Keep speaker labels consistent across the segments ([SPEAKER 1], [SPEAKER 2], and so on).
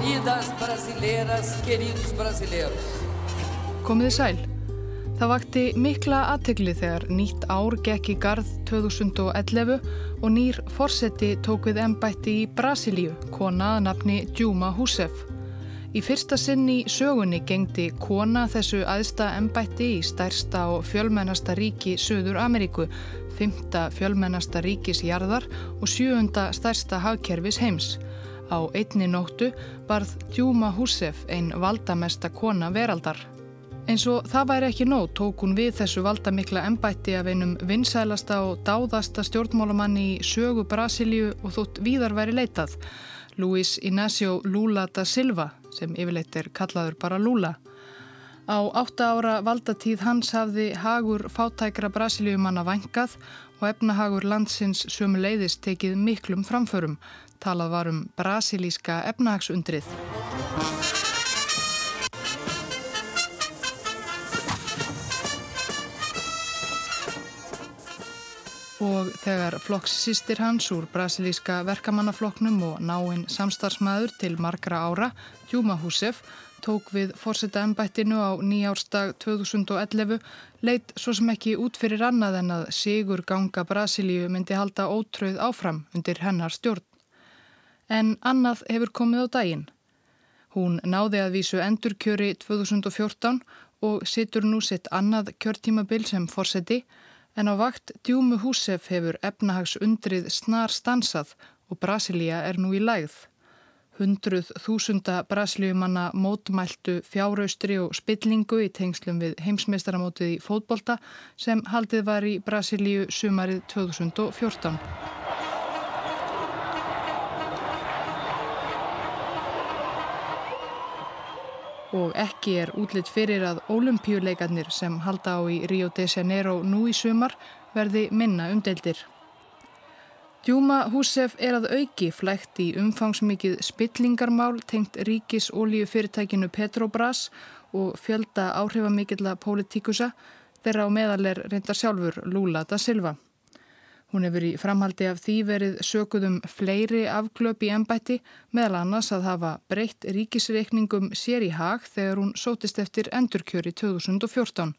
[SPEAKER 1] queridas brasileiras, queridos brasileiros.
[SPEAKER 2] Komiði sæl. Það vakti mikla aðtegli þegar nýtt ár gekk í garð 2011 og nýr forseti tók við ennbætti í Brasilíu, kona að nafni Djúma Húsef. Í fyrsta sinn í sögunni gengdi kona þessu aðsta ennbætti í stærsta og fjölmennasta ríki Suður Ameríku, fymta fjölmennasta ríkisjarðar og sjöunda stærsta hagkerfis heims. Á einni nóttu barð Djúma Húsef einn valdamesta kona veraldar. Eins og það væri ekki nóg tók hún við þessu valdamikla ennbætti af einum vinsælasta og dáðasta stjórnmálamanni í sögu Brasilíu og þótt víðar væri leitað, Luis Inácio Lula da Silva, sem yfirleitt er kallaður bara Lula. Á átta ára valdatíð hans hafði hagur fátækra Brasilíumanna vangað og efnahagur landsins sömu leiðist tekið miklum framförum. Talað var um brasilíska efnahagsundrið. og þegar flokkssýstir hans úr brasilíska verkamannaflokknum og náinn samstarfsmæður til margra ára, Júma Húsef, tók við fórseta ennbættinu á nýjárstag 2011, leitt svo sem ekki út fyrir annað en að Sigur ganga Brasilíu myndi halda ótröð áfram undir hennar stjórn. En annað hefur komið á daginn. Hún náði að vísu endurkjöri 2014 og situr nú sitt annað kjörtímabil sem fórseti, En á vakt Djúmu Húsef hefur efnahagsundrið snar stansað og Brasilia er nú í lægð. Hundruð þúsunda brasilíumanna mótmæltu fjáraustri og spillingu í tengslum við heimsmeistaramótið í fótbolta sem haldið var í Brasilíu sumarið 2014. og ekki er útlitt fyrir að ólimpíuleikarnir sem halda á í Rio de Janeiro nú í sumar verði minna umdeildir. Djúma Húsef er að auki flægt í umfangsmikið spillingarmál tengt ríkis ólíufyrirtækinu Petrobras og fjölda áhrifamikilla politikusa þeirra á meðal er reyndar sjálfur Lula da Silva. Hún hefur í framhaldi af því verið sökuðum fleiri afglöp í ennbætti meðal annars að hafa breytt ríkisreikningum sér í hag þegar hún sótist eftir endurkjöri 2014.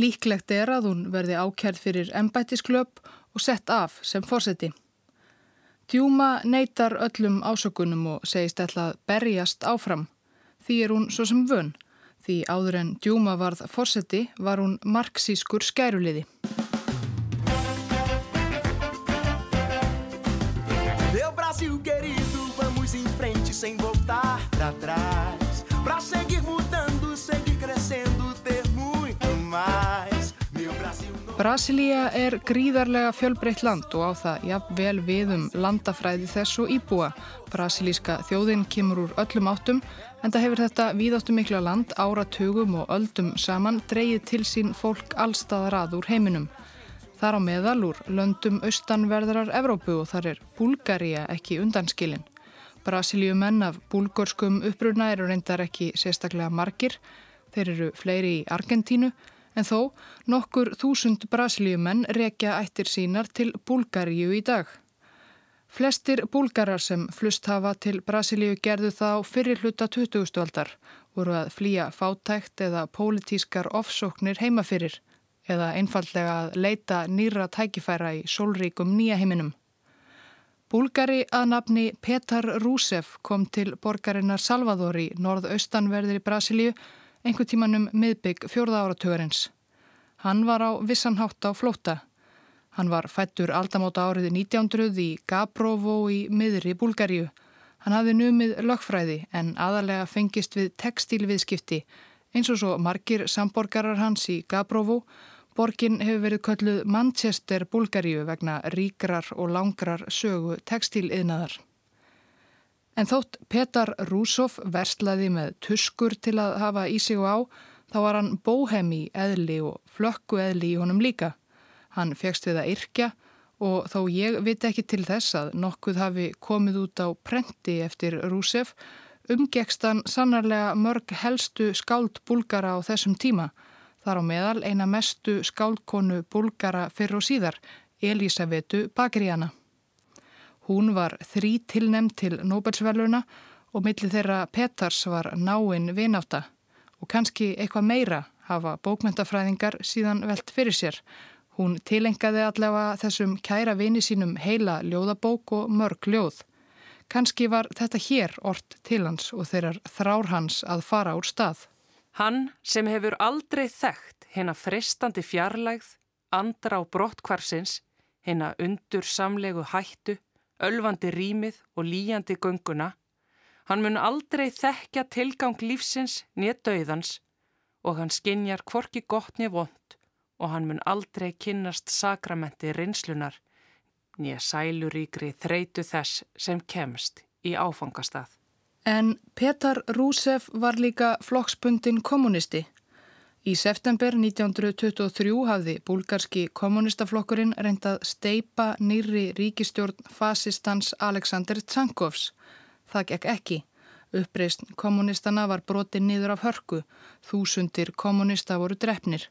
[SPEAKER 2] Líklegt er að hún verði ákjærð fyrir ennbættisklöp og sett af sem fórseti. Djúma neytar öllum ásökunum og segist ætla að berjast áfram. Því er hún svo sem vön. Því áður en Djúma varð fórseti var hún marxískur skæruliði. Brasilia er gríðarlega fjölbreytt land og á það jafnvel við um landafræði þess og íbúa. Brasilíska þjóðin kemur úr öllum áttum en það hefur þetta víðáttu mikla land áratugum og öldum saman dreyið til sín fólk allstaðar að úr heiminum. Þar á meðal úr löndum austanverðarar Evrópu og þar er Búlgaria ekki undanskilin. Brasilíumenn af búlgórskum uppruna eru reyndar ekki sérstaklega margir. Þeir eru fleiri í Argentínu en þó nokkur þúsund brasilíumenn rekja ættir sínar til Búlgaríu í dag. Flestir búlgarar sem flust hafa til Brasilíu gerðu þá fyrir hluta 20. aldar voru að flýja fátækt eða pólitískar ofsóknir heimafyrir eða einfallega að leita nýra tækifæra í sólríkum nýja heiminum. Búlgari að nafni Petar Rúsef kom til borgarinnar Salvador í norðaustanverðir í Brasilíu einhver tímanum miðbygg fjórða áratugurins. Hann var á vissanhátt á flóta. Hann var fættur aldamóta áriði 1900 í Gabrovo í miðri Búlgaríu. Hann hafði numið lögfræði en aðalega fengist við textílviðskipti eins og svo margir samborgarar hans í Gabrovo Borgin hefur verið kölluð Manchester Bulgaríu vegna ríkrar og langrar sögu textíliðnaðar. En þótt Petar Rúsov verslaði með tuskur til að hafa í sig og á, þá var hann bóhemi eðli og flökku eðli í honum líka. Hann fegst við að yrkja og þó ég viti ekki til þess að nokkuð hafi komið út á prenti eftir Rúsef, umgekst hann sannarlega mörg helstu skáld búlgara á þessum tíma Þar á meðal eina mestu skálkonu búlgara fyrr og síðar, Elisavetu Bakriana. Hún var þrí tilnemd til Nobelsverluna og milli þeirra Petars var náinn vináta og kannski eitthvað meira hafa bókmyndafræðingar síðan velt fyrir sér. Hún tilengaði allavega þessum kæra vini sínum heila ljóðabók og mörg ljóð. Kannski var þetta hér orrt til hans og þeirrar þrár hans að fara úr stað.
[SPEAKER 3] Hann sem hefur aldrei þekkt hennar frestandi fjarlægð, andra á brottkvarsins, hennar undur samlegu hættu, ölfandi rýmið og líjandi gönguna, hann mun aldrei þekkja tilgang lífsins nýja döiðans og hann skinjar kvorki gott nýja vond og hann mun aldrei kynnast sakramenti rinslunar nýja sæluríkri þreitu þess sem kemst í áfangastað.
[SPEAKER 2] En Petar Rúsef var líka flokksbundin kommunisti. Í september 1923 hafði búlgarski kommunistaflokkurinn reyndað steipa nýri ríkistjórn fasistans Alexander Tsankovs. Það gekk ekki. Uppreist kommunistana var brotið niður af hörku. Þúsundir kommunista voru drefnir.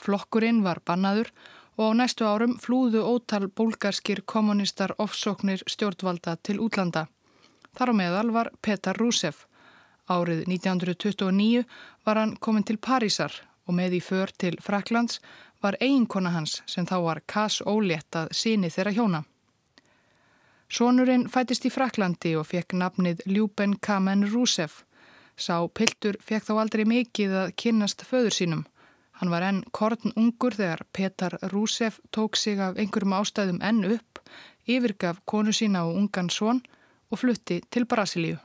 [SPEAKER 2] Flokkurinn var bannaður og á næstu árum flúðu ótal búlgarskir kommunistar ofsóknir stjórnvalda til útlanda. Þar á meðal var Petar Rúsef. Árið 1929 var hann komin til Parísar og með í för til Fraklands var eiginkona hans sem þá var Kass Ólétt að síni þeirra hjóna. Sónurinn fætist í Fraklandi og fekk nafnið Ljúben Kamen Rúsef. Sá Piltur fekk þá aldrei mikið að kynnast föður sínum. Hann var enn korn ungur þegar Petar Rúsef tók sig af einhverjum ástæðum enn upp, yfirgaf konu sína og ungan són og flutti til Brasilíu.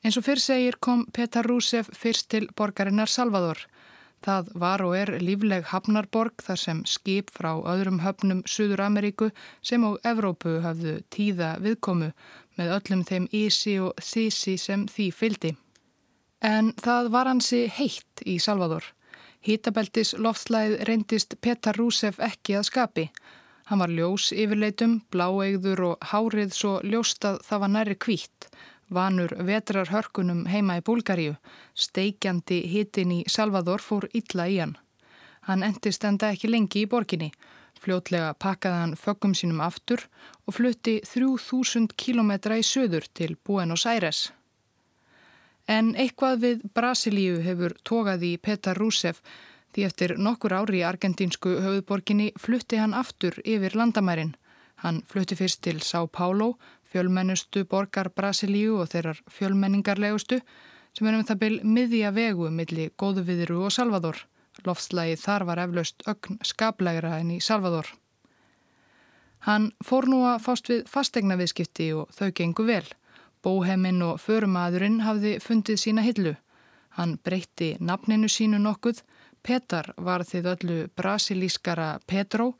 [SPEAKER 2] Eins og fyrr segir kom Petar Rúsef fyrst til borgarinnar Salvador. Það var og er lífleg hafnarborg þar sem skip frá öðrum höfnum Suður Ameríku sem á Evrópu hafðu tíða viðkomu með öllum þeim ísi og þísi sem því fyldi. En það var hansi heitt í Salvador. Hítabeltis loftslæð reyndist Petar Rúsef ekki að skapi. Hann var ljós yfirleitum, bláeigður og hárið svo ljóstað það var næri kvítt vanur vetrarhörkunum heima í Búlgaríu. Steikjandi hitin í Salvador fór illa í hann. Hann endist enda ekki lengi í borginni. Fljótlega pakkaði hann föggum sínum aftur og flutti 3000 kilometra í söður til Buenos Aires. En eitthvað við Brasilíu hefur tókað í Petar Rúsef því eftir nokkur ári í argentínsku höfuðborginni flutti hann aftur yfir landamærin. Hann flutti fyrst til São Paulo fjölmennustu borgar Brasilíu og þeirrar fjölmenningarlegustu sem er um það byl miðja vegu millir Góðuviðru og Salvador. Loftslægi þar var eflaust ögn skaplegra enn í Salvador. Hann fór nú að fást við fastegna viðskipti og þau gengu vel. Bóheminn og förumadurinn hafði fundið sína hillu. Hann breytti nafninu sínu nokkuð. Petar var þið öllu brasilískara Petró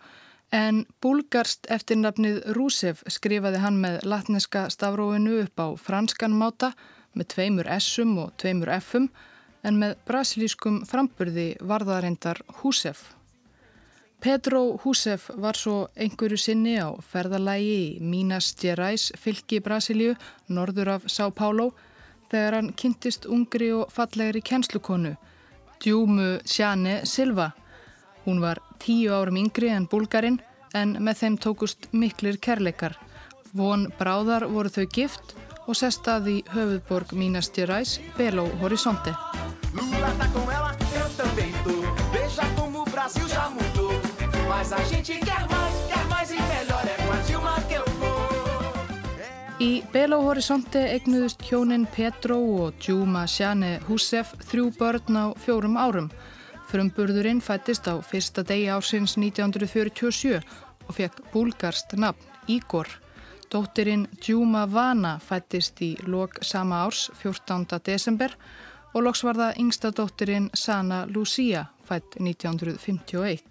[SPEAKER 2] En búlgarst eftir nafnið Rúsef skrifaði hann með latneska stafróinu upp á franskan máta með tveimur S-um og tveimur F-um en með brasilískum framburði varðarindar Húsef. Pedro Húsef var svo einhverju sinni á ferðalægi í Minas Gerais fylki Brasilíu, norður af São Paulo, þegar hann kynntist ungri og fallegri kjenslukonu, Djúmu Sjane Silva. Hún var tíu árum yngri en búlgarinn en með þeim tókust miklir kærleikar. Von bráðar voru þau gift og sestað í höfuðborg Minas Gerais, Belo Horizonte. E. Í Belo Horizonte eignuðust hjónin Petro og Djúma Sjane Húsef þrjú börn á fjórum árum. Frumburðurinn fættist á fyrsta degi ásins 1947 og fekk búlgarst nafn Ígor. Dóttirinn Djúma Vana fættist í lok sama árs 14. desember og loks var það yngsta dóttirinn Sana Lucia fætt 1951.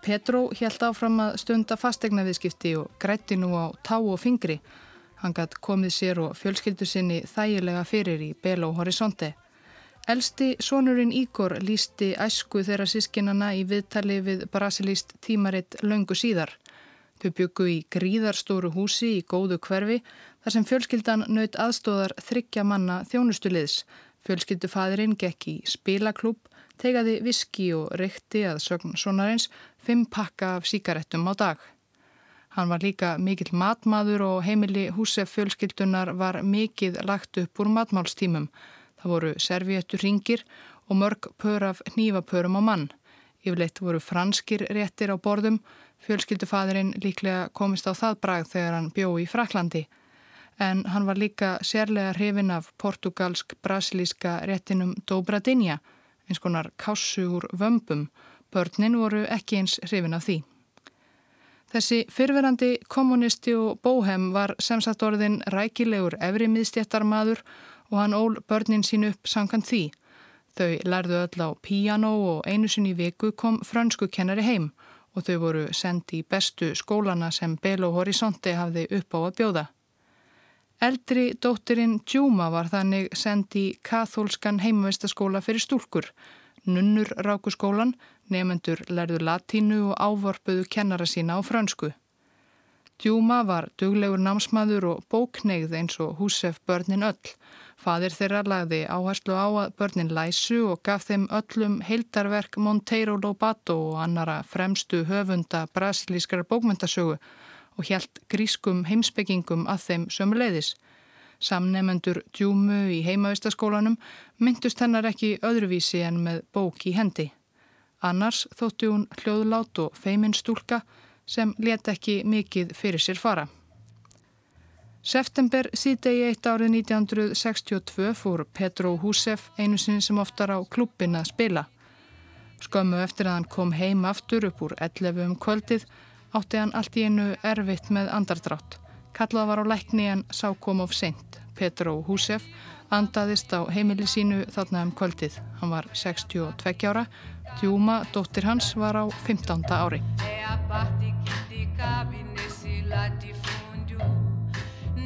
[SPEAKER 2] Petró held áfram að stunda fastegna viðskipti og grætti nú á tá og fingri. Hann gætt komið sér og fjölskyldu sinni þægilega fyrir í Belo Horizonte. Elsti sonurinn Ígor lísti æsku þeirra sískinana í viðtali við brasilíst tímaritt löngu síðar. Þau byggu í gríðarstóru húsi í góðu hverfi þar sem fjölskyldan naut aðstóðar þryggja manna þjónustuliðs. Fjölskyldufadurinn gekk í spilaklúb, tegaði viski og reykti að sögn sonarins fimm pakka af síkarettum á dag. Hann var líka mikill matmaður og heimili húsef fjölskyldunar var mikið lagt upp úr matmálstímum. Það voru serviettur ringir og mörg pör af hnífapörum á mann. Yfirleitt voru franskir réttir á borðum, fjölskyldufadurinn líklega komist á það brað þegar hann bjó í Fraklandi. En hann var líka sérlega hrifin af portugalsk-brasilíska réttinum Dobradinja, eins konar kássu úr vömbum. Börnin voru ekki eins hrifin af því. Þessi fyrverandi kommunisti og bóhem var semsagt orðin rækilegur efri miðstjættarmadur og hann ól börnin sín upp sangan því. Þau lærðu öll á piano og einu sinni viku kom fransku kennari heim og þau voru sendi í bestu skólana sem Belo Horizonte hafði upp á að bjóða. Eldri dóttirinn Djúma var þannig sendi í kathólskan heimavestaskóla fyrir stúlkur. Nunnur ráku skólan, nefendur lærðu latínu og ávarpuðu kennara sína á fransku. Djúma var duglegur námsmaður og bókneigð eins og húsef börnin öll Fadir þeirra lagði áherslu á að börnin læsu og gaf þeim öllum heildarverk Monteiro Lobato og annara fremstu höfunda brasilískara bókmyndasögu og hjælt grískum heimsbyggingum að þeim sömuleiðis. Samnefendur djúmu í heimavistaskólanum myndust hennar ekki öðruvísi en með bók í hendi. Annars þótti hún hljóðlát og feiminn stúlka sem let ekki mikið fyrir sér fara. September síðdegi eitt árið 1962 fór Petro Húsef einu sinni sem oftar á klubbin að spila. Skömmu eftir að hann kom heim aftur upp úr 11 um kvöldið átti hann allt í einu erfitt með andardrátt. Kallað var á lækni en sá kom of seint. Petro Húsef andaðist á heimili sínu þarna um kvöldið. Hann var 62 ára. Djúma, dóttir hans, var á 15. ári.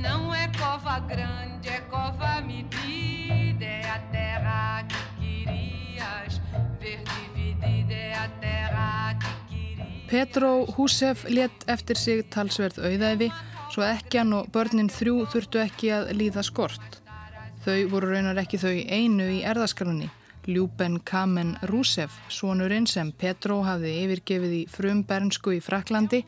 [SPEAKER 2] Não é cova grande, é cova medida. É a terra que querias ver dividida. É a terra que querias. Petró Húsef let eftir sig talsverð auðæfi svo ekki hann og börnin þrjú þurftu ekki að líða skort. Þau voru raunar ekki þau einu í erðaskalunni. Ljúben Kamen Rúsef, sonurinn sem Petró hafði yfirgefið í frum bernsku í Fraklandi,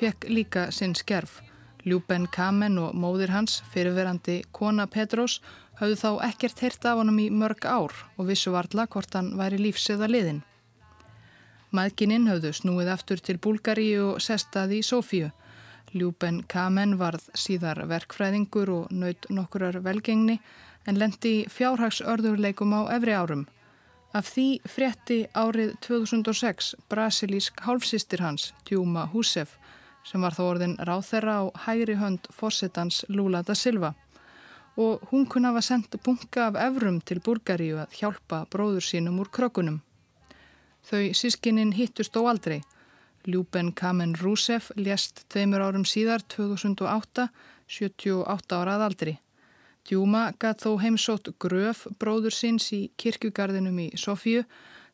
[SPEAKER 2] fekk líka sinn skerf. Ljúben Kamen og móðir hans, fyrirverandi kona Petrós, hafðu þá ekkert heyrt af honum í mörg ár og vissu varla hvort hann væri lífseða liðin. Maðgininn hafðu snúið aftur til Búlgaríu og sestaði í Sofíu. Ljúben Kamen varð síðar verkfræðingur og naut nokkurar velgengni en lendi fjárhagsörðurleikum á efri árum. Af því frétti árið 2006 brasilísk hálfsistir hans, Djúma Húsef, sem var þá orðin ráþerra á hægri hönd fórsetans Lula da Silva og hún kunna hafa sendt bunga af evrum til Bulgaríu að hjálpa bróður sínum úr krökunum. Þau sískininn hittust á aldrei. Ljúben Kamen Rúsef lést tveimur árum síðar 2008, 78 árað aldri. Djúma gætt þó heimsótt gröf bróður síns í kirkjugarðinum í Sofíu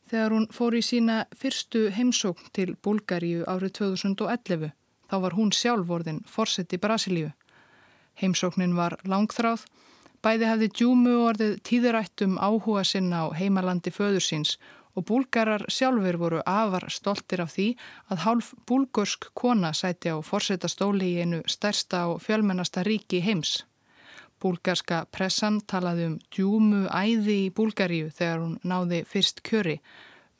[SPEAKER 2] þegar hún fór í sína fyrstu heimsókn til Bulgaríu árið 2011. Þá var hún sjálf vorðin forsett í Brasilíu. Heimsóknin var langþráð. Bæði hefði djúmu orðið tíðurættum áhuga sinna á heimalandi föðursins og búlgarar sjálfur voru afar stoltir af því að hálf búlgursk kona sæti á forsetastóli í einu stærsta og fjölmennasta ríki heims. Búlgarska pressan talaði um djúmu æði í Búlgaríu þegar hún náði fyrst kjöri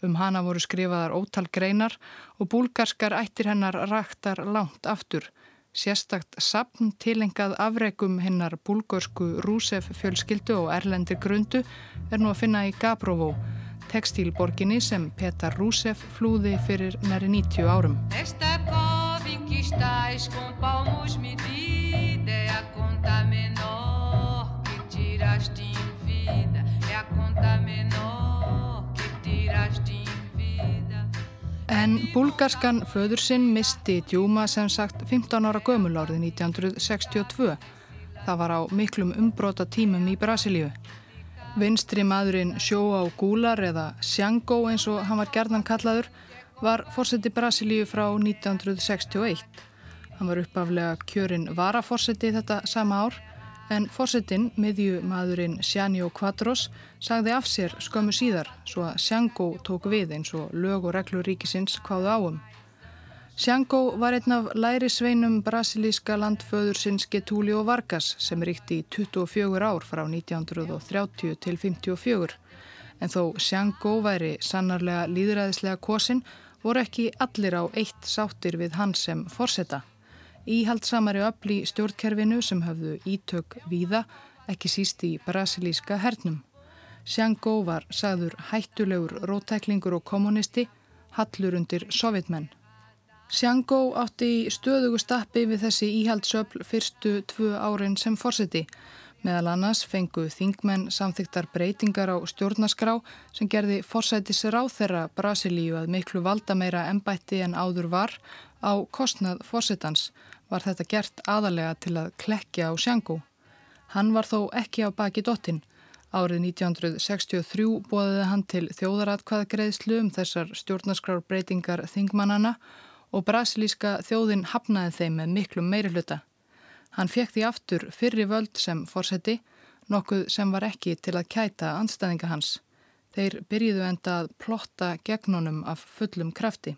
[SPEAKER 2] Um hana voru skrifaðar ótal greinar og búlgarskar ættir hennar raktar langt aftur. Sérstakt sapn tilengað afreikum hennar búlgörsku Rúsef fjölskyldu og erlendir grundu er nú að finna í Gabrovó, textílborginni sem Petar Rúsef flúði fyrir næri 90 árum. En búlgarskan föður sinn misti djúma sem sagt 15 ára gömul árið 1962. Það var á miklum umbrota tímum í Brasilíu. Vinstri maðurinn Sjóa og Gúlar eða Sjangó eins og hann var gerðan kallaður var fórseti Brasilíu frá 1961. Hann var uppaflega kjörinn varaforseti þetta sama ár en fórsetin, miðjumadurinn Sjánjó Quadros, sagði af sér skömmu síðar svo að Sjangó tók við eins og lög og reglur ríkisins hvaðu áum. Sjango var einn af læri sveinum brasilíska landföður sinns Getúli og Vargas sem ríkti í 24 ár frá 1930 til 54. En þó Sjango væri sannarlega líðræðislega kosin voru ekki allir á eitt sáttir við hann sem forsetta. Íhaldsamari öll í stjórnkerfinu sem hafðu ítök víða, ekki síst í brasilíska hernum. Sjango var sagður hættulegur rótæklingur og kommunisti, hallur undir sovjetmenn. Sjango átti í stöðugu stappi við þessi íhaldsöfl fyrstu tvö árin sem fórseti. Meðal annars fengu þingmenn samþyktar breytingar á stjórnaskrá sem gerði fórsætis ráþerra Brasilíu að miklu valda meira ennbætti en áður var á kostnað fórsetans var þetta gert aðalega til að klekja á Sjango. Hann var þó ekki á baki dottin. Árið 1963 bóðiði hann til þjóðaratkvaðgreðslu um þessar stjórnarskrárbreytingar þingmannana og brasilíska þjóðin hafnaði þeim með miklu meiri hluta. Hann fekk því aftur fyrri völd sem fórseti, nokkuð sem var ekki til að kæta anstæðinga hans. Þeir byrjiðu enda að plotta gegnunum af fullum krafti.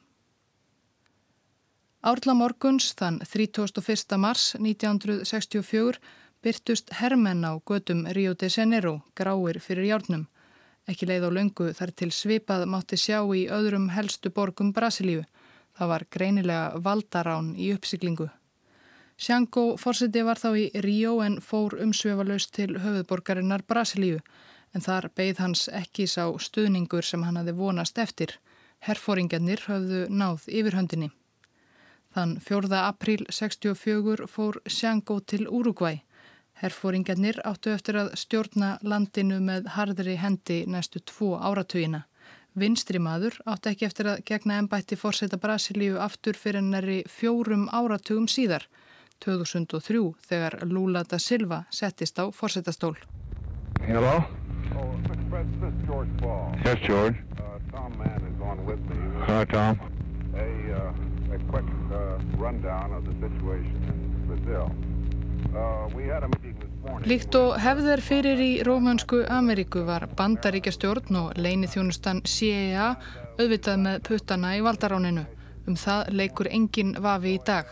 [SPEAKER 2] Árla morguns þann 31. mars 1964 byrtust hermenn á gödum Rio de Janeiro, gráir fyrir járnum. Ekki leið á löngu þar til svipað mátti sjá í öðrum helstu borgum Brasilíu. Það var greinilega valdarán í uppsiklingu. Sjango fórseti var þá í Rio en fór umsveifalaust til höfuðborgarinnar Brasilíu en þar beigð hans ekki sá stuðningur sem hann hafi vonast eftir. Herfóringarnir höfðu náð yfirhöndinni. Þann 4. apríl 64 fór Sjango til Uruguay. Herfóringarnir áttu eftir að stjórna landinu með hardri hendi næstu tvo áratugina. Vinstri maður áttu ekki eftir að gegna ennbætti fórseta Brasilíu aftur fyrir næri fjórum áratugum síðar, 2003, þegar Lula da Silva settist á fórsetastól.
[SPEAKER 4] Hello? Oh, is George Ball. Yes, George. Uh, Tom Mann is on with me. Hi, Tom. A, uh, a quick uh,
[SPEAKER 2] Líkt og hefðir fyrir í Rómansku Ameríku var bandaríkjastjórn og leini þjónustan CIA auðvitað með puttana í valdaráninu. Um það leikur engin vafi í dag.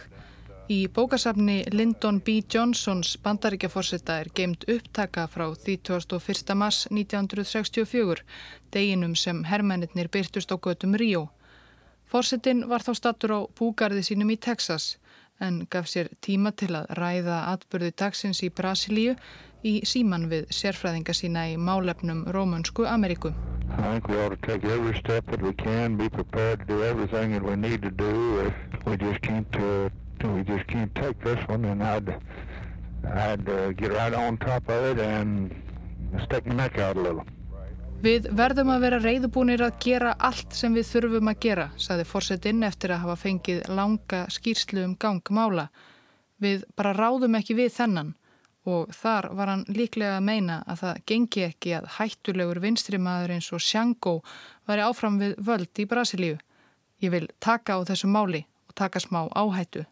[SPEAKER 2] Í bókasafni Lyndon B. Johnsons bandaríkjaforsetta er geimt upptaka frá því 21. mars 1964, deginum sem herrmennir byrtust á götum Ríó. Fórsetin var þá stattur á búgarði sínum í Texas en gaf sér tíma til að ræða atbyrði dagsins í Brasilíu í síman við sérfræðinga sína í málefnum Rómunsku Ameríku.
[SPEAKER 4] Uh, I'd, I'd uh, get right on top of it and stick my neck out a little.
[SPEAKER 2] Við verðum að vera reyðubúnir að gera allt sem við þurfum að gera, saði fórsetinn eftir að hafa fengið langa skýrslu um gangmála. Við bara ráðum ekki við þennan og þar var hann líklega að meina að það gengi ekki að hættulegur vinstrimaður eins og Sjango væri áfram við völd í Brasilíu. Ég vil taka á þessu máli og taka smá áhættu.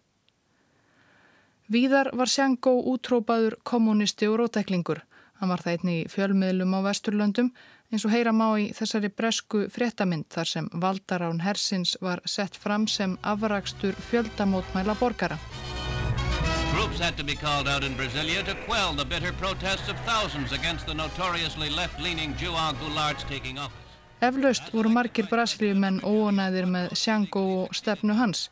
[SPEAKER 2] Víðar var Sjango útrópaður kommunisti og rótæklingur. Hann var það einni í fjölmiðlum á Vesturlöndum eins og heyra má í þessari bresku fréttamind þar sem valdarán Hersins var sett fram sem afrakstur fjöldamótmæla borgara. Groups had to be called out in Brasilia to quell the bitter protests of thousands against the notoriously left-leaning João Goulart's taking office. Eflaust voru margir brasilíumenn óonæðir með Sjango og stefnu hans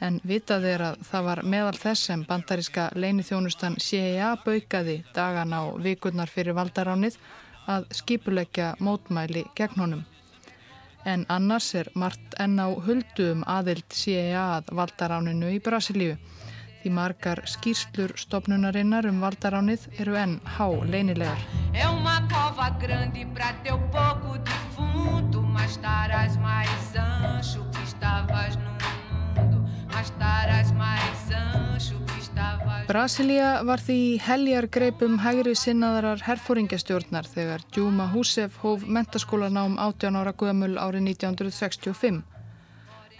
[SPEAKER 2] en vitað er að það var meðal þess sem bandaríska leinithjónustan CIA baukaði dagana og vikurnar fyrir valdaránið að skipuleggja mótmæli gegn honum. En annars er margt enn á huldum aðild CIA að valdaráninu í Brasilíu. Því margar skýrslur stopnunarinnar um valdaránið eru enn há leinilegar. Defunto Mas estarás mais ancho que estavas no mundo Mas que Brasilia var því heljar greipum hægri sinnaðarar herfóringjastjórnar þegar Djúma Húsef hóf mentaskólanám 18 ára guðamul árið 1965.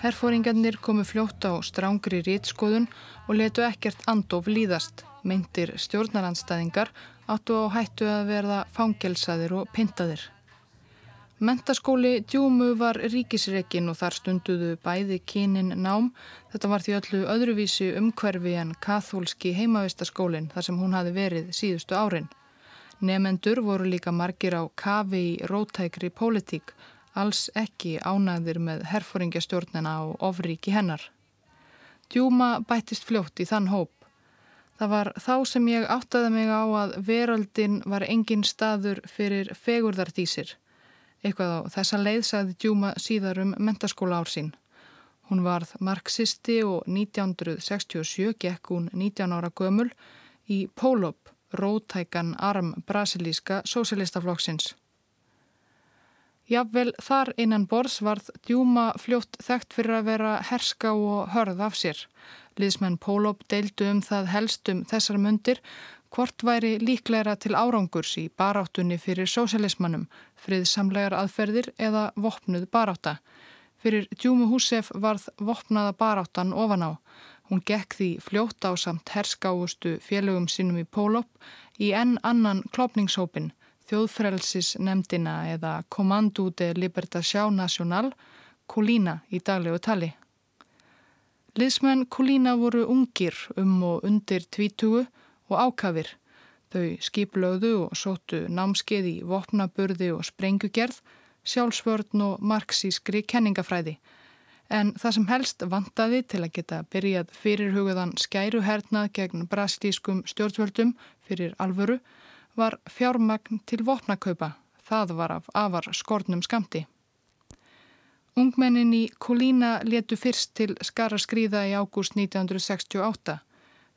[SPEAKER 2] Herfóringarnir komu fljótt á strángri rítskoðun og letu ekkert andof líðast. Meintir stjórnarandstæðingar áttu á hættu að verða fangelsaðir og pintaðir. Mentaskóli Djúmu var ríkisreikin og þar stunduðu bæði kynin nám. Þetta var því öllu öðruvísi umhverfi en kathólski heimavistaskólinn þar sem hún hafi verið síðustu árin. Nefendur voru líka margir á kafi í rótækri pólitík, alls ekki ánæðir með herfóringjastjórnina og ofríki hennar. Djúma bættist fljótt í þann hóp. Það var þá sem ég áttaði mig á að veröldin var engin staður fyrir fegurðardísir. Eitthvað á þessa leið sagði Djúma síðar um mentaskóla ár sín. Hún varð marxisti og 1967 gekk hún 19 ára gömul í Pólop, rótækan arm brasilíska sósilistaflokksins. Jafnvel þar innan borðs varð Djúma fljótt þekkt fyrir að vera herska og hörð af sér. Liðsmenn Pólop deildu um það helstum þessar mundir hvort væri líklæra til árangurs í baráttunni fyrir sósialismannum, friðsamlegar aðferðir eða vopnuð barátta. Fyrir Djúmu Húsef varð vopnaða baráttan ofan á. Hún gekk því fljótt á samt herskáustu félögum sínum í Pólop í enn annan klopningshópin, þjóðfrelsis nefndina eða Commando de Libertación Nacional, Colina í daglegu tali. Liðsmenn Colina voru ungir um og undir tvítugu og ákafir. Þau skiplögðu og sóttu námskeið í vopnaburði og sprengugerð, sjálfsvörn og marxískri kenningafræði. En það sem helst vantaði til að geta byrjað fyrirhugaðan skæruhernað gegn brasilískum stjórnvöldum fyrir alvöru var fjármagn til vopnakaupa. Það var af afar skornum skamti. Ungmennin í Kolína letu fyrst til skara skrýða í ágúst 1968.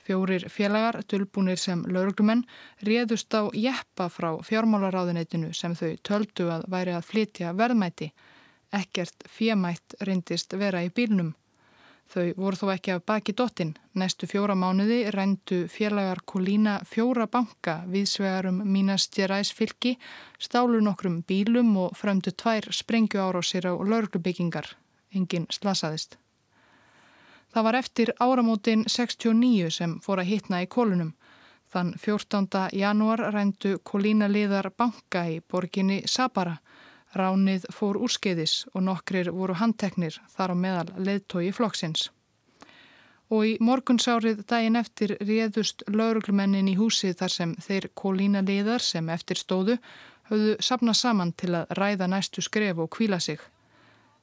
[SPEAKER 2] Fjórir félagar, tölbúnir sem lauruglumenn, réðust á jeppa frá fjármálaráðuneytinu sem þau töldu að væri að flytja verðmæti. Ekkert fjemætt reyndist vera í bílnum. Þau voru þó ekki af baki dottin. Næstu fjóra mánuði reyndu félagar Kolína fjóra banka viðsvegarum mínastjeræs fylki, stálu nokkrum bílum og fremdu tvær sprengju ára á sér á lauruglubyggingar. Engin slasaðist. Það var eftir áramótin 69 sem fór að hitna í kólunum. Þann 14. janúar rændu kólínaliðar banka í borginni Sabara. Ránið fór úrskeiðis og nokkrir voru handteknir þar á meðal leðtói flokksins. Og í morgunsárið daginn eftir réðust lauruglumennin í húsið þar sem þeir kólínaliðar sem eftir stóðu höfðu sapnað saman til að ræða næstu skref og kvíla sig.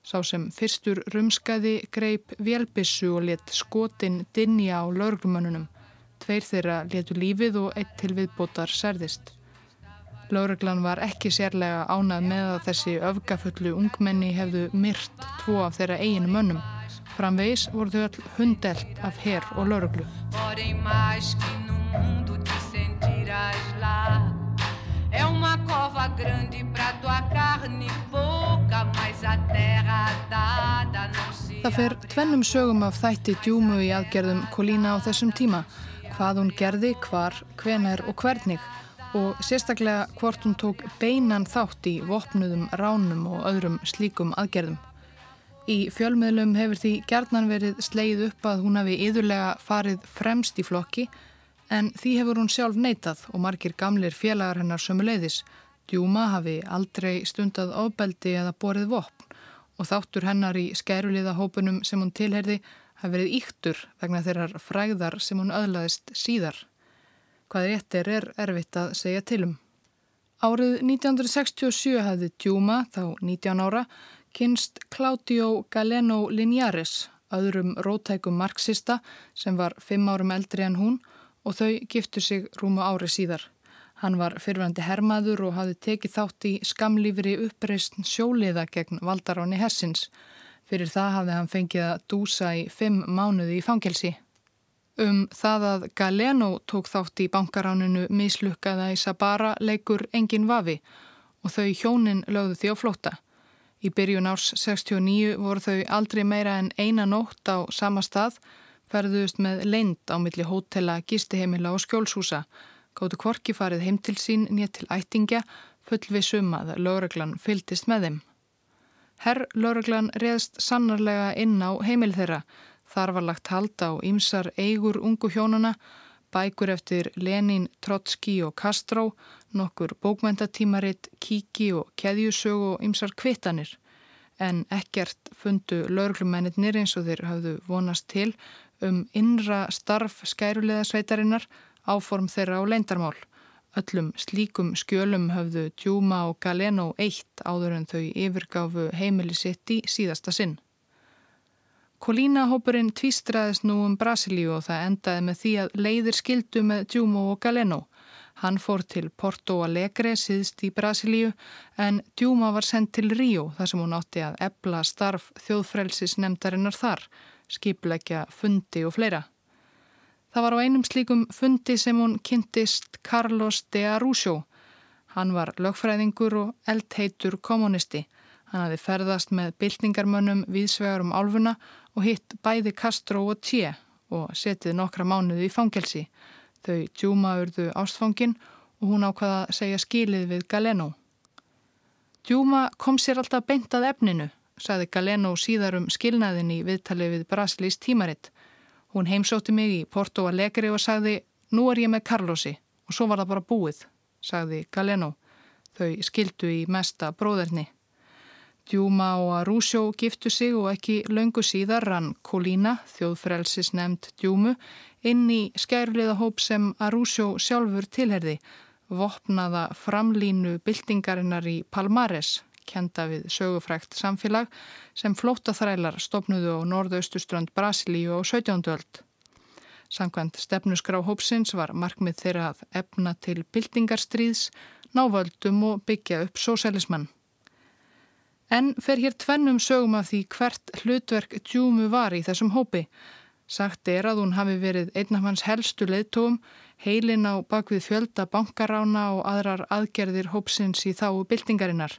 [SPEAKER 2] Sá sem fyrstur rumskaði greip vélbissu og let skotin dinja á lauruglumannunum. Tveir þeirra letu lífið og eitt til viðbótar særðist. Lauruglan var ekki sérlega ánað með að þessi öfgafullu ungmenni hefðu myrt tvo af þeirra eiginu mönnum. Framvegis voru þau all hundelt af herr og lauruglu. Það fer tvennum sögum af þætti djúmu í aðgerðum Kolína á þessum tíma. Hvað hún gerði, hvar, hvenar og hvernig og sérstaklega hvort hún tók beinan þátt í vopnuðum, ránum og öðrum slíkum aðgerðum. Í fjölmiðlum hefur því gerðnan verið sleið upp að hún hafi yðurlega farið fremst í flokki en því hefur hún sjálf neitað og margir gamlir félagar hennar sömuleiðis. Djúma hafi aldrei stundað ofbeldi eða borið vopn og þáttur hennar í skæruliða hópunum sem hún tilherði hafi verið íktur vegna þeirrar fræðar sem hún öðlaðist síðar. Hvað réttir er erfitt að segja tilum. Árið 1967 hafði Djúma, þá 19 ára, kynst Claudio Galeno Liniares, öðrum rótækum marxista sem var 5 árum eldri en hún og þau giftu sig rúmu ári síðar. Hann var fyrfandi hermaður og hafði tekið þátt í skamlífri uppreist sjóliða gegn valdaráni hersins. Fyrir það hafði hann fengið að dúsa í fimm mánuði í fangelsi. Um það að Galeno tók þátt í bankaráninu mislukkaða í Sabara leikur engin vafi og þau hjónin lögðu því á flóta. Í byrjun árs 69 voru þau aldrei meira en eina nótt á sama stað ferðuðust með leind á milli hótela, gistiheimila og skjólshúsa, gáttu kvorki farið heim til sín nýtt til ættingja, fullvisum að lögreglan fyltist með þeim. Herr lögreglan reðst sannarlega inn á heimil þeirra. Þar var lagt hald á ýmsar eigur ungu hjónuna, bækur eftir Lenin, Trotski og Castro, nokkur bókmentatímaritt, kíki og keðjusög og ymsar kvittanir. En ekkert fundu lauruglumennir eins og þeir hafðu vonast til um innra starf skærulega sveitarinnar áform þeirra á leindarmál. Öllum slíkum skjölum höfðu Djúma og Galeno eitt áður en þau yfirgáfu heimili sitt í síðasta sinn. Kolínahópurinn tvístraðist nú um Brasilíu og það endaði með því að leiðir skildu með Djúmo og Galeno. Hann fór til Porto Alegre síðst í Brasilíu en Djúma var sendt til Ríó þar sem hún átti að ebla starf þjóðfrelsis nefndarinnar þar, skipleggja fundi og fleira. Það var á einum slíkum fundi sem hún kynntist Carlos de Arúsjó. Hann var lögfræðingur og eldheitur kommunisti. Hann hafi ferðast með byltingarmönnum viðsvegar um álfuna og hitt bæði Castro og Tje og setið nokkra mánuði í fangelsi. Þau djúma urðu ástfangin og hún ákvaða að segja skilið við Galeno. Djúma kom sér alltaf beintað efninu, saði Galeno síðar um skilnaðin í viðtalið við Brasilís tímaritt. Hún heimsótti mig í Porto Alegre og sagði, nú er ég með Carlosi og svo var það bara búið, sagði Galeno. Þau skildu í mesta bróðerni. Djúma og Arúsjó giftu sig og ekki löngu síðar rann Kolína, þjóðfrelsis nefnd Djúmu, inn í skærliða hóp sem Arúsjó sjálfur tilherði, vopnaða framlínu byltingarinnar í Palmares, kenda við sögufrækt samfélag sem flótaþrælar stopnuðu á norðaustuströnd Brasilíu á 17. öld. Sankvæmt stefnusgrá hópsins var markmið þeirra að efna til byltingarstríðs, návöldum og byggja upp sósælismann. En fer hér tvennum sögum af því hvert hlutverk Djúmu var í þessum hópi. Sagt er að hún hafi verið einn af hans helstu leðtóum, heilin á bakvið fjölda bankarána og aðrar aðgerðir hópsins í þáu byltingarinnar.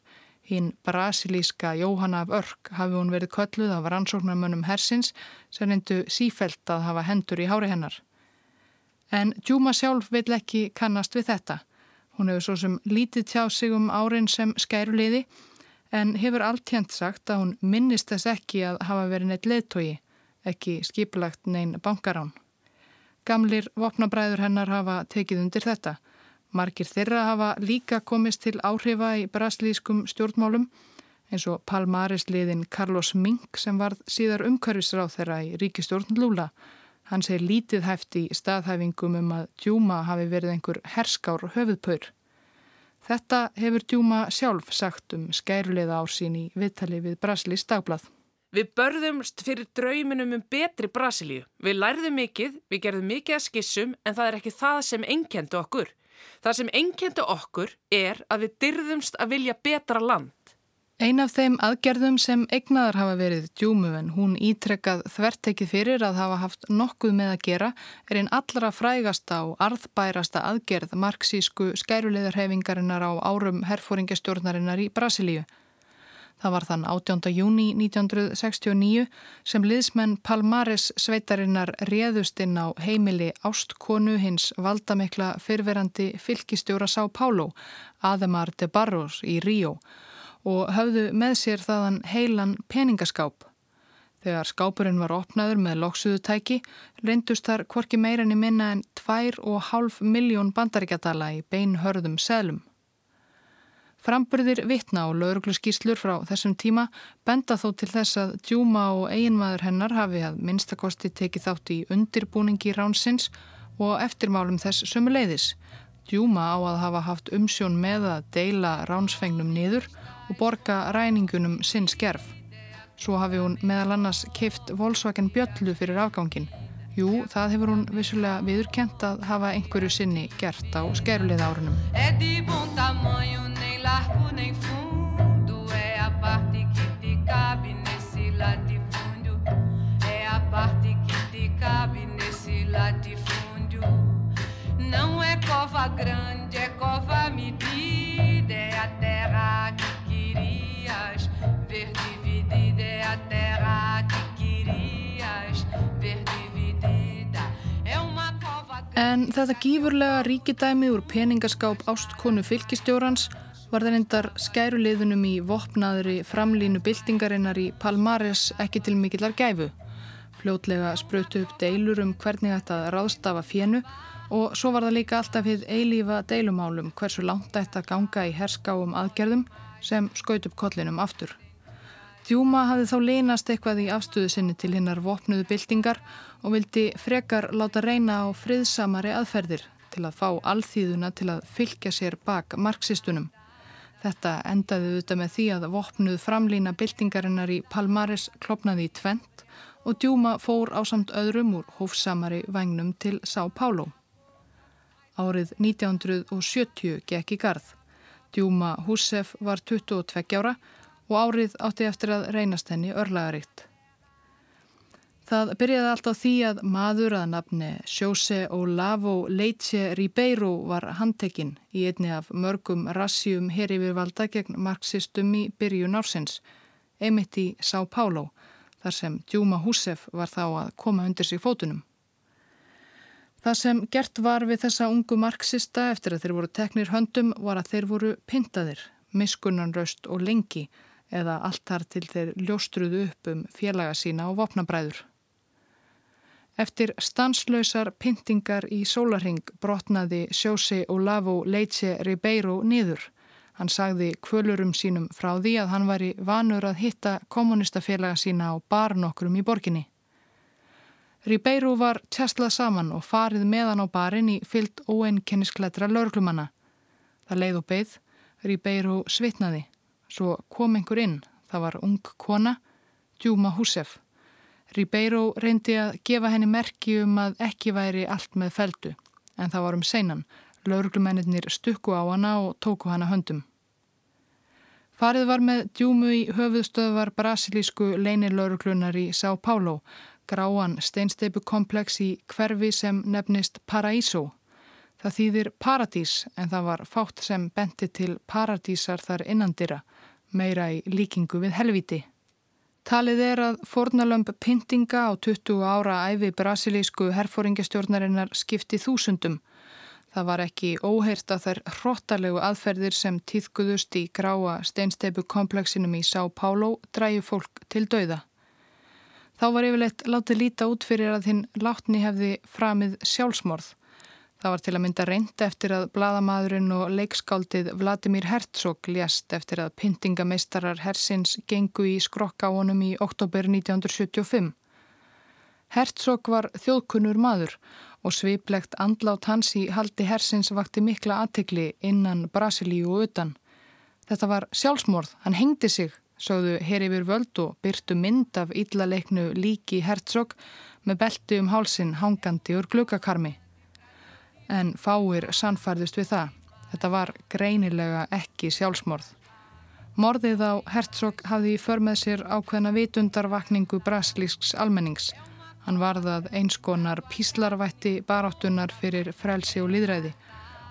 [SPEAKER 2] Hinn brasilíska Jóhanna af Örk hafi hún verið kölluð af rannsóknarmönnum hersins sem reyndu sífelt að hafa hendur í hári hennar. En Djúma sjálf vil ekki kannast við þetta. Hún hefur svo sem lítið tjá sig um árin sem skæruleiði en hefur alltjent sagt að hún minnist þess ekki að hafa verið neitt leðtogi, ekki skiplagt nein bankarán. Gamlir vopnabræður hennar hafa tekið undir þetta. Margir þeirra hafa líka komist til áhrifa í braslískum stjórnmálum eins og Palmaris liðin Carlos Mink sem varð síðar umhverfisráð þeirra í ríkistjórn Lula. Hann segir lítið hæft í staðhæfingum um að Djúma hafi verið einhver herskár höfuðpör. Þetta hefur Djúma sjálf sagt um skæruleiða ársín í viðtali við Brasilis dagblad.
[SPEAKER 3] Við börðumst fyrir drauminum um betri Brasilíu. Við lærðum mikið, við gerðum mikið að skissum en það er ekki það sem enkendu okkur. Það sem enkendu okkur er að við dyrðumst að vilja betra land.
[SPEAKER 2] Ein af þeim aðgerðum sem eignaðar hafa verið djúmu en hún ítrekkað þvertekið fyrir að hafa haft nokkuð með að gera er einn allra frægasta og arðbærasta aðgerð marxísku skæruleiðarhefingarinnar á árum herfóringastjórnarinnar í Brasilíu. Það var þann 18. júni 1969 sem liðsmenn Palmares sveitarinnar réðust inn á heimili ástkonu hins valdamikla fyrverandi fylgistjóra Sá Pálo, Ademar de Barros í Ríó og höfðu með sér þaðan heilan peningaskáp. Þegar skápurinn var opnaður með loksuðutæki reyndust þar hvorki meirinni minna en 2,5 miljón bandaríkjadala í beinhörðum selum. Framburðir vittna og laurugluskíslur frá þessum tíma benda þó til þess að djúma og eiginmaður hennar hafi að minnstakosti tekið þátt í undirbúningi ránsins og eftirmálum þess sömuleiðis. Djúma á að hafa haft umsjón með að deila ránsfengnum niður og borga ræningunum sinn skerf. Svo hafi hún meðal annars keift Volkswagen Bjöllu fyrir afgangin. Jú, það hefur hún vissulega viðurkent að hafa einhverju sinni gert á skerulið árunum. Não é cova grande, é cova medida, é a terra que En þetta gífurlega ríkidæmi úr peningaskáp ástkonu fylgistjórans var það reyndar skæruleiðunum í vopnaðri framlínu byltingarinnar í Palmares ekki til mikillar gæfu. Fljótlega sprötu upp deilur um hvernig þetta ráðstafa fjennu og svo var það líka alltaf við eilífa deilumálum hversu langt þetta ganga í herskáum aðgerðum sem skaut upp kollinum aftur. Djúma hafði þá leynast eitthvað í afstöðu sinni til hinnar vopnuðu byltingar og vildi frekar láta reyna á friðsamari aðferðir til að fá alþýðuna til að fylgja sér bak marxistunum. Þetta endaði auðvitað með því að vopnuð framlýna byltingarinnar í Palmares klopnaði í tvent og Djúma fór á samt öðrum úr hófsamari vagnum til Sá Páló. Árið 1970 gekk í garð. Djúma Húsef var 22 ára og árið átti eftir að reynast henni örlagaritt. Það byrjaði allt á því að maður að nafni Sjóse Olavo Leitse Ribeiro var handtekinn í einni af mörgum rassjum herifirvalda gegn marxistum í byrjun ársins, einmitt í Sá Pálo, þar sem Djúma Húsef var þá að koma undir sig fótunum. Það sem gert var við þessa ungu marxista eftir að þeir voru teknir höndum var að þeir voru pintaðir, miskunnanraust og lengi eða alltar til þeir ljóstruðu upp um félaga sína og vopnabræður. Eftir stanslausar pyntingar í sólarhing brotnaði sjósi Olavo Leitse Ribeiro niður. Hann sagði kvölurum sínum frá því að hann væri vanur að hitta kommunistafélaga sína á barnokkrum í borginni. Ribeiro var tjestlað saman og farið meðan á barin í fyllt óeinkenniskletra laurglumanna. Það leið og beigð, Ribeiro svitnaði. Svo kom einhver inn, það var ung kona, Djúma Húsef. Ribeiro reyndi að gefa henni merki um að ekki væri allt með feldu en það var um seinan. Lauruglumennir stukku á hana og tóku hana höndum. Farið var með djúmu í höfuðstöðvar brasilísku leinilauruglunar í Sá Pálo, gráan steinsteipukomplex í hverfi sem nefnist Paraíso. Það þýðir paradís en það var fátt sem benti til paradísar þar innandira, meira í líkingu við helviti. Talið er að fornalömp pyntinga á 20 ára æfi brasilísku herfóringastjórnarinnar skipti þúsundum. Það var ekki óheirt að þær hróttalegu aðferðir sem týðguðust í gráa steinsteipu kompleksinum í Sá Pálo dræju fólk til dauða. Þá var yfirleitt látið líta út fyrir að hinn látni hefði framið sjálfsmorð. Það var til að mynda reynd eftir að bladamadurinn og leikskáldið Vladimir Herzog lést eftir að pyntingameistarar Hersins gengu í skrokka á honum í oktober 1975. Herzog var þjóðkunnur maður og sviplegt andlátt hans í haldi Hersins vakti mikla aðtikli innan Brasilíu og utan. Þetta var sjálfsmorð, hann hengdi sig, sögðu herifir völd og byrtu mynd af íllaleiknu líki Herzog með belti um hálsin hangandi úr glukakarmi en fáir sannfærðust við það. Þetta var greinilega ekki sjálfsmorð. Morðið á Herzog hafði í för með sér ákveðna vitundarvakningu braslísks almennings. Hann varðað einskonar píslarvætti baráttunar fyrir frelsi og líðræði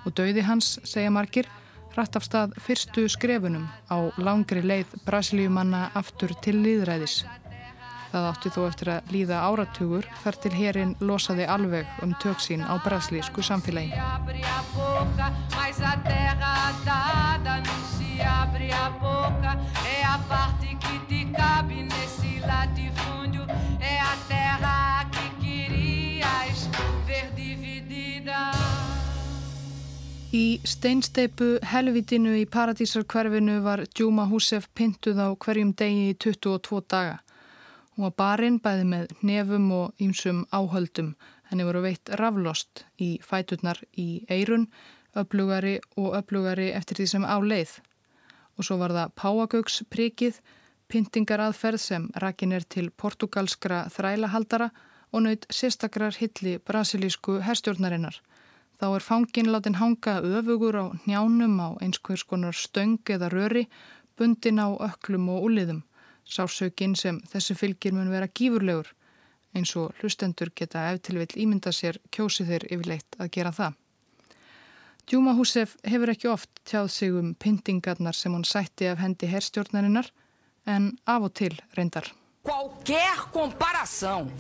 [SPEAKER 2] og döiði hans, segja margir, rætt af stað fyrstu skrefunum á langri leið brasilíumanna aftur til líðræðis. Það átti þó eftir að líða áratugur þar til hérinn losaði alveg um töksín á braslísku samfélagi. Í steinsteipu helvitinu í paradísarkverfinu var Djúma Húsef pintuð á hverjum degi í 22 daga. Hún var barinn bæði með nefum og ýmsum áhöldum. Henni voru veitt raflost í fæturnar í eirun, öflugari og öflugari eftir því sem á leið. Og svo var það páagauksprikið, pyntingaraðferð sem rakin er til portugalskra þrælahaldara og naut sérstakrar hilli brasilísku herstjórnarinnar. Þá er fangin látin hanga öfugur á njánum á einskvers konar stöng eða röri, bundin á öklum og úliðum. Sársökin sem þessu fylgir mun vera gífurlegur eins og hlustendur geta eftirvill ímynda sér kjósi þeir yfirleitt að gera það. Djúma Húsef hefur ekki oft tjáð sig um pyntingarnar sem hún sætti af hendi herrstjórnarinnar en af og til reyndar.
[SPEAKER 5] Qualquer comparação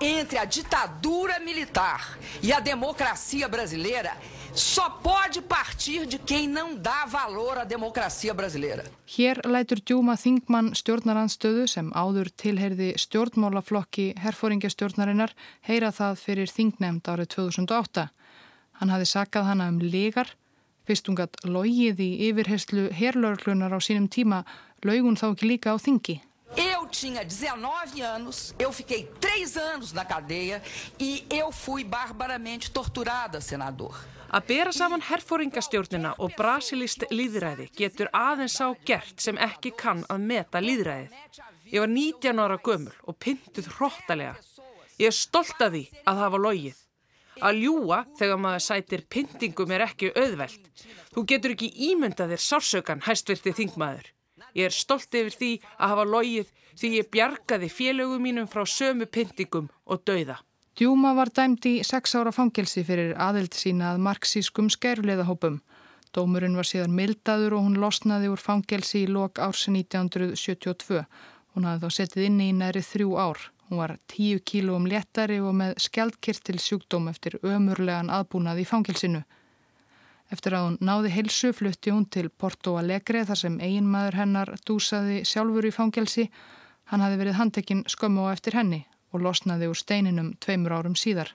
[SPEAKER 5] entre a ditadura militar e a democracia brasileira só pode partir de quem não dá valor à democracia brasileira.
[SPEAKER 2] Hér lætur djúma þingmann stjórnarandstöðu sem áður tilheyrði stjórnmálaflokki herfóringjastjórnarinnar heyra það fyrir þingnemnd árið 2008. Hann hafi sakað hana um legar, fyrst hún gatt logið í yfirherslu herlörglunar á sínum tíma, laugun þá ekki líka á þingi.
[SPEAKER 5] Eu tinha 19 anos, eu fiquei três anos na cadeia e eu fui barbaramente torturada, senador.
[SPEAKER 3] Að bera saman herfóringastjórnina og brasilist líðræði getur aðeins á gert sem ekki kann að meta líðræðið. Ég var 19 ára gömul og pyntuð hróttalega. Ég er stolt af því að hafa logið. Að ljúa þegar maður sætir pyntingum er ekki auðvelt. Þú getur ekki ímyndað þér sársökan hæstvirti þingmaður. Ég er stolt yfir því að hafa logið því ég bjargaði félögum mínum frá sömu pyntingum og dauða.
[SPEAKER 2] Djúma var dæmt í sex ára fangelsi fyrir aðild sína að marxískum skæruleiðahópum. Dómurinn var síðan mildaður og hún losnaði úr fangelsi í lok árs 1972. Hún hafði þá settið inni í næri þrjú ár. Hún var tíu kílóum léttari og með skjaldkirtil sjúkdóm eftir ömurlegan aðbúnað í fangelsinu. Eftir að hún náði heilsu flutti hún til Porto Alegre þar sem eiginmaður hennar dúsaði sjálfur í fangelsi. Hann hafi verið handtekinn skömmu á eftir henni og losnaði úr steininum tveimur árum síðar.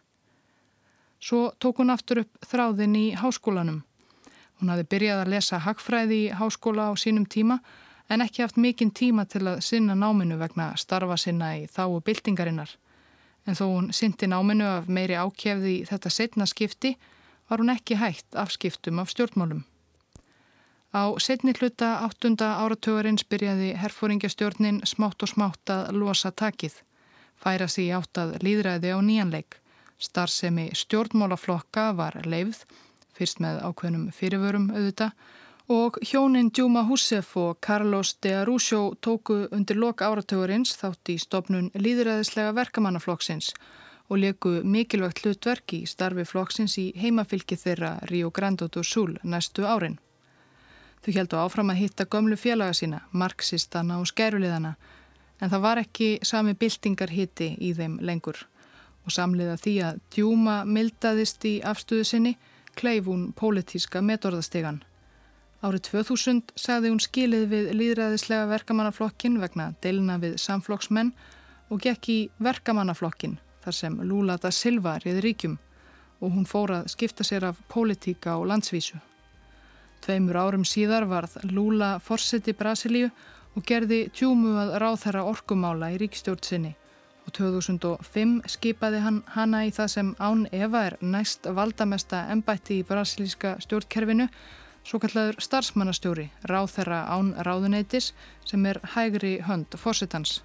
[SPEAKER 2] Svo tók hún aftur upp þráðin í háskólanum. Hún hafi byrjað að lesa hagfræði í háskóla á sínum tíma en ekki haft mikinn tíma til að sinna náminu vegna starfa sinna í þáu byltingarinnar. En þó hún syndi náminu af meiri ákjefði í þetta setna skipti var hún ekki hægt afskiptum af stjórnmálum. Á setni hluta áttunda áratögarins byrjaði herfóringjastjórnin smátt og smátt að losa takið, færa sig átt að líðræði á nýjanleik. Starfsemi stjórnmálaflokka var leifð, fyrst með ákveðnum fyrirvörum auðvita, og hjónin Djúma Húsef og Carlos de Arúsjó tóku undir lok áratögarins þátt í stopnun líðræðislega verkamannaflokksins og leku mikilvægt hlutverk í starfi flokksins í heimafylki þeirra Rio Grande do Sul næstu árin. Þau heldu áfram að hitta gömlu félaga sína, marxistana og skæruliðana, en það var ekki sami byltingar hitti í þeim lengur. Og samliða því að djúma mildaðist í afstöðu sinni, kleif hún pólitíska metorðastegan. Árið 2000 sagði hún skilið við líðræðislega verkamannaflokkin vegna deilina við samflokksmenn og gekk í verkamannaflokkin þar sem Lula da Silva reyði ríkjum og hún fór að skipta sér af pólitíka og landsvísu. Tveimur árum síðar varð Lula forseti Brasilíu og gerði tjúmu að ráðherra orkumála í ríkstjórn sinni og 2005 skipaði hann hana í það sem án Eva er næst valdamesta embætti í brasilíska stjórnkerfinu svo kallaður starfsmannastjóri, ráðherra án ráðuneytis sem er hægri hönd fórsetans.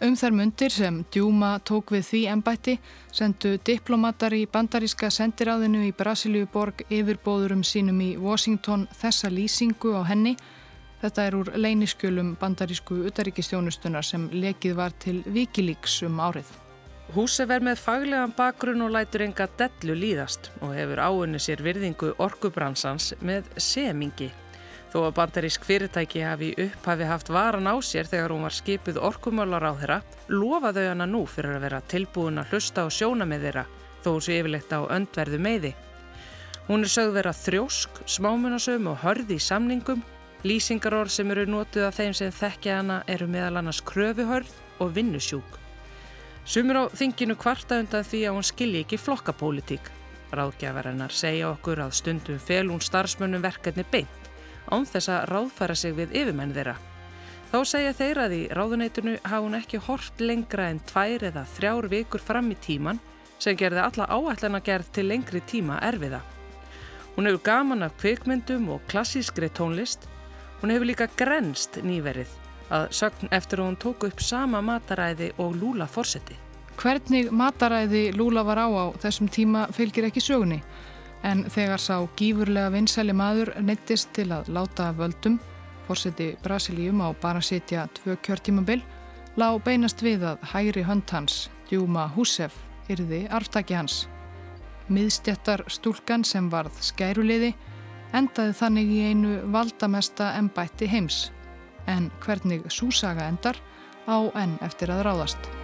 [SPEAKER 2] Um þær mundir sem Djúma tók við því ennbætti sendu diplomatar í bandaríska sendiráðinu í Brasilíuborg yfirbóðurum sínum í Washington þessa lýsingu á henni. Þetta er úr leyniskjölum bandarísku utaríkistjónustunar sem lekið var til Wikileaks um árið.
[SPEAKER 3] Húsef er með faglegan bakgrunn og lætur enga dellu líðast og hefur áunni sér virðingu orkubransans með semingi. Þó að bandarísk fyrirtæki hafi upphafi haft varan á sér þegar hún var skipuð orkumálar á þeirra, lofaðu hana nú fyrir að vera tilbúin að hlusta og sjóna með þeirra, þó sé yfirleitt á öndverðu meiði. Hún er sögð vera þrjósk, smámunasöm og hörði í samningum. Lýsingarorð sem eru nótuð af þeim sem þekkja hana eru meðal annars kröfuhörð og vinnusjúk. Sumur á þinginu kvarta undan því að hún skilji ekki flokkapólitík. Ráðgjafarinnar segja okkur að stundum fel hún starfsmönnum verkefni beint án þess að ráðfæra sig við yfirmenn þeirra. Þá segja þeir að í ráðuneytinu hafa hún ekki hort lengra en tvær eða þrjár vikur fram í tíman sem gerði alla áætlana gerð til lengri tíma erfiða. Hún hefur gaman af kveikmyndum og klassískri tónlist. Hún hefur líka grenst nýverið að sögn eftir að hún tóku upp sama mataræði og Lúla fórseti.
[SPEAKER 2] Hvernig mataræði Lúla var á á þessum tíma fylgir ekki sögunni en þegar sá gífurlega vinsæli maður neittist til að láta völdum, fórseti Brasilíum á bara sitja tvö kjörtímabil, lá beinast við að hægri hönd hans, Djúma Húsef, yrði arftaki hans. Miðstjættar stúlkan sem varð skæruleiði endaði þannig í einu valdamesta embætti heims, en hvernig súsaga endar á enn eftir að ráðast.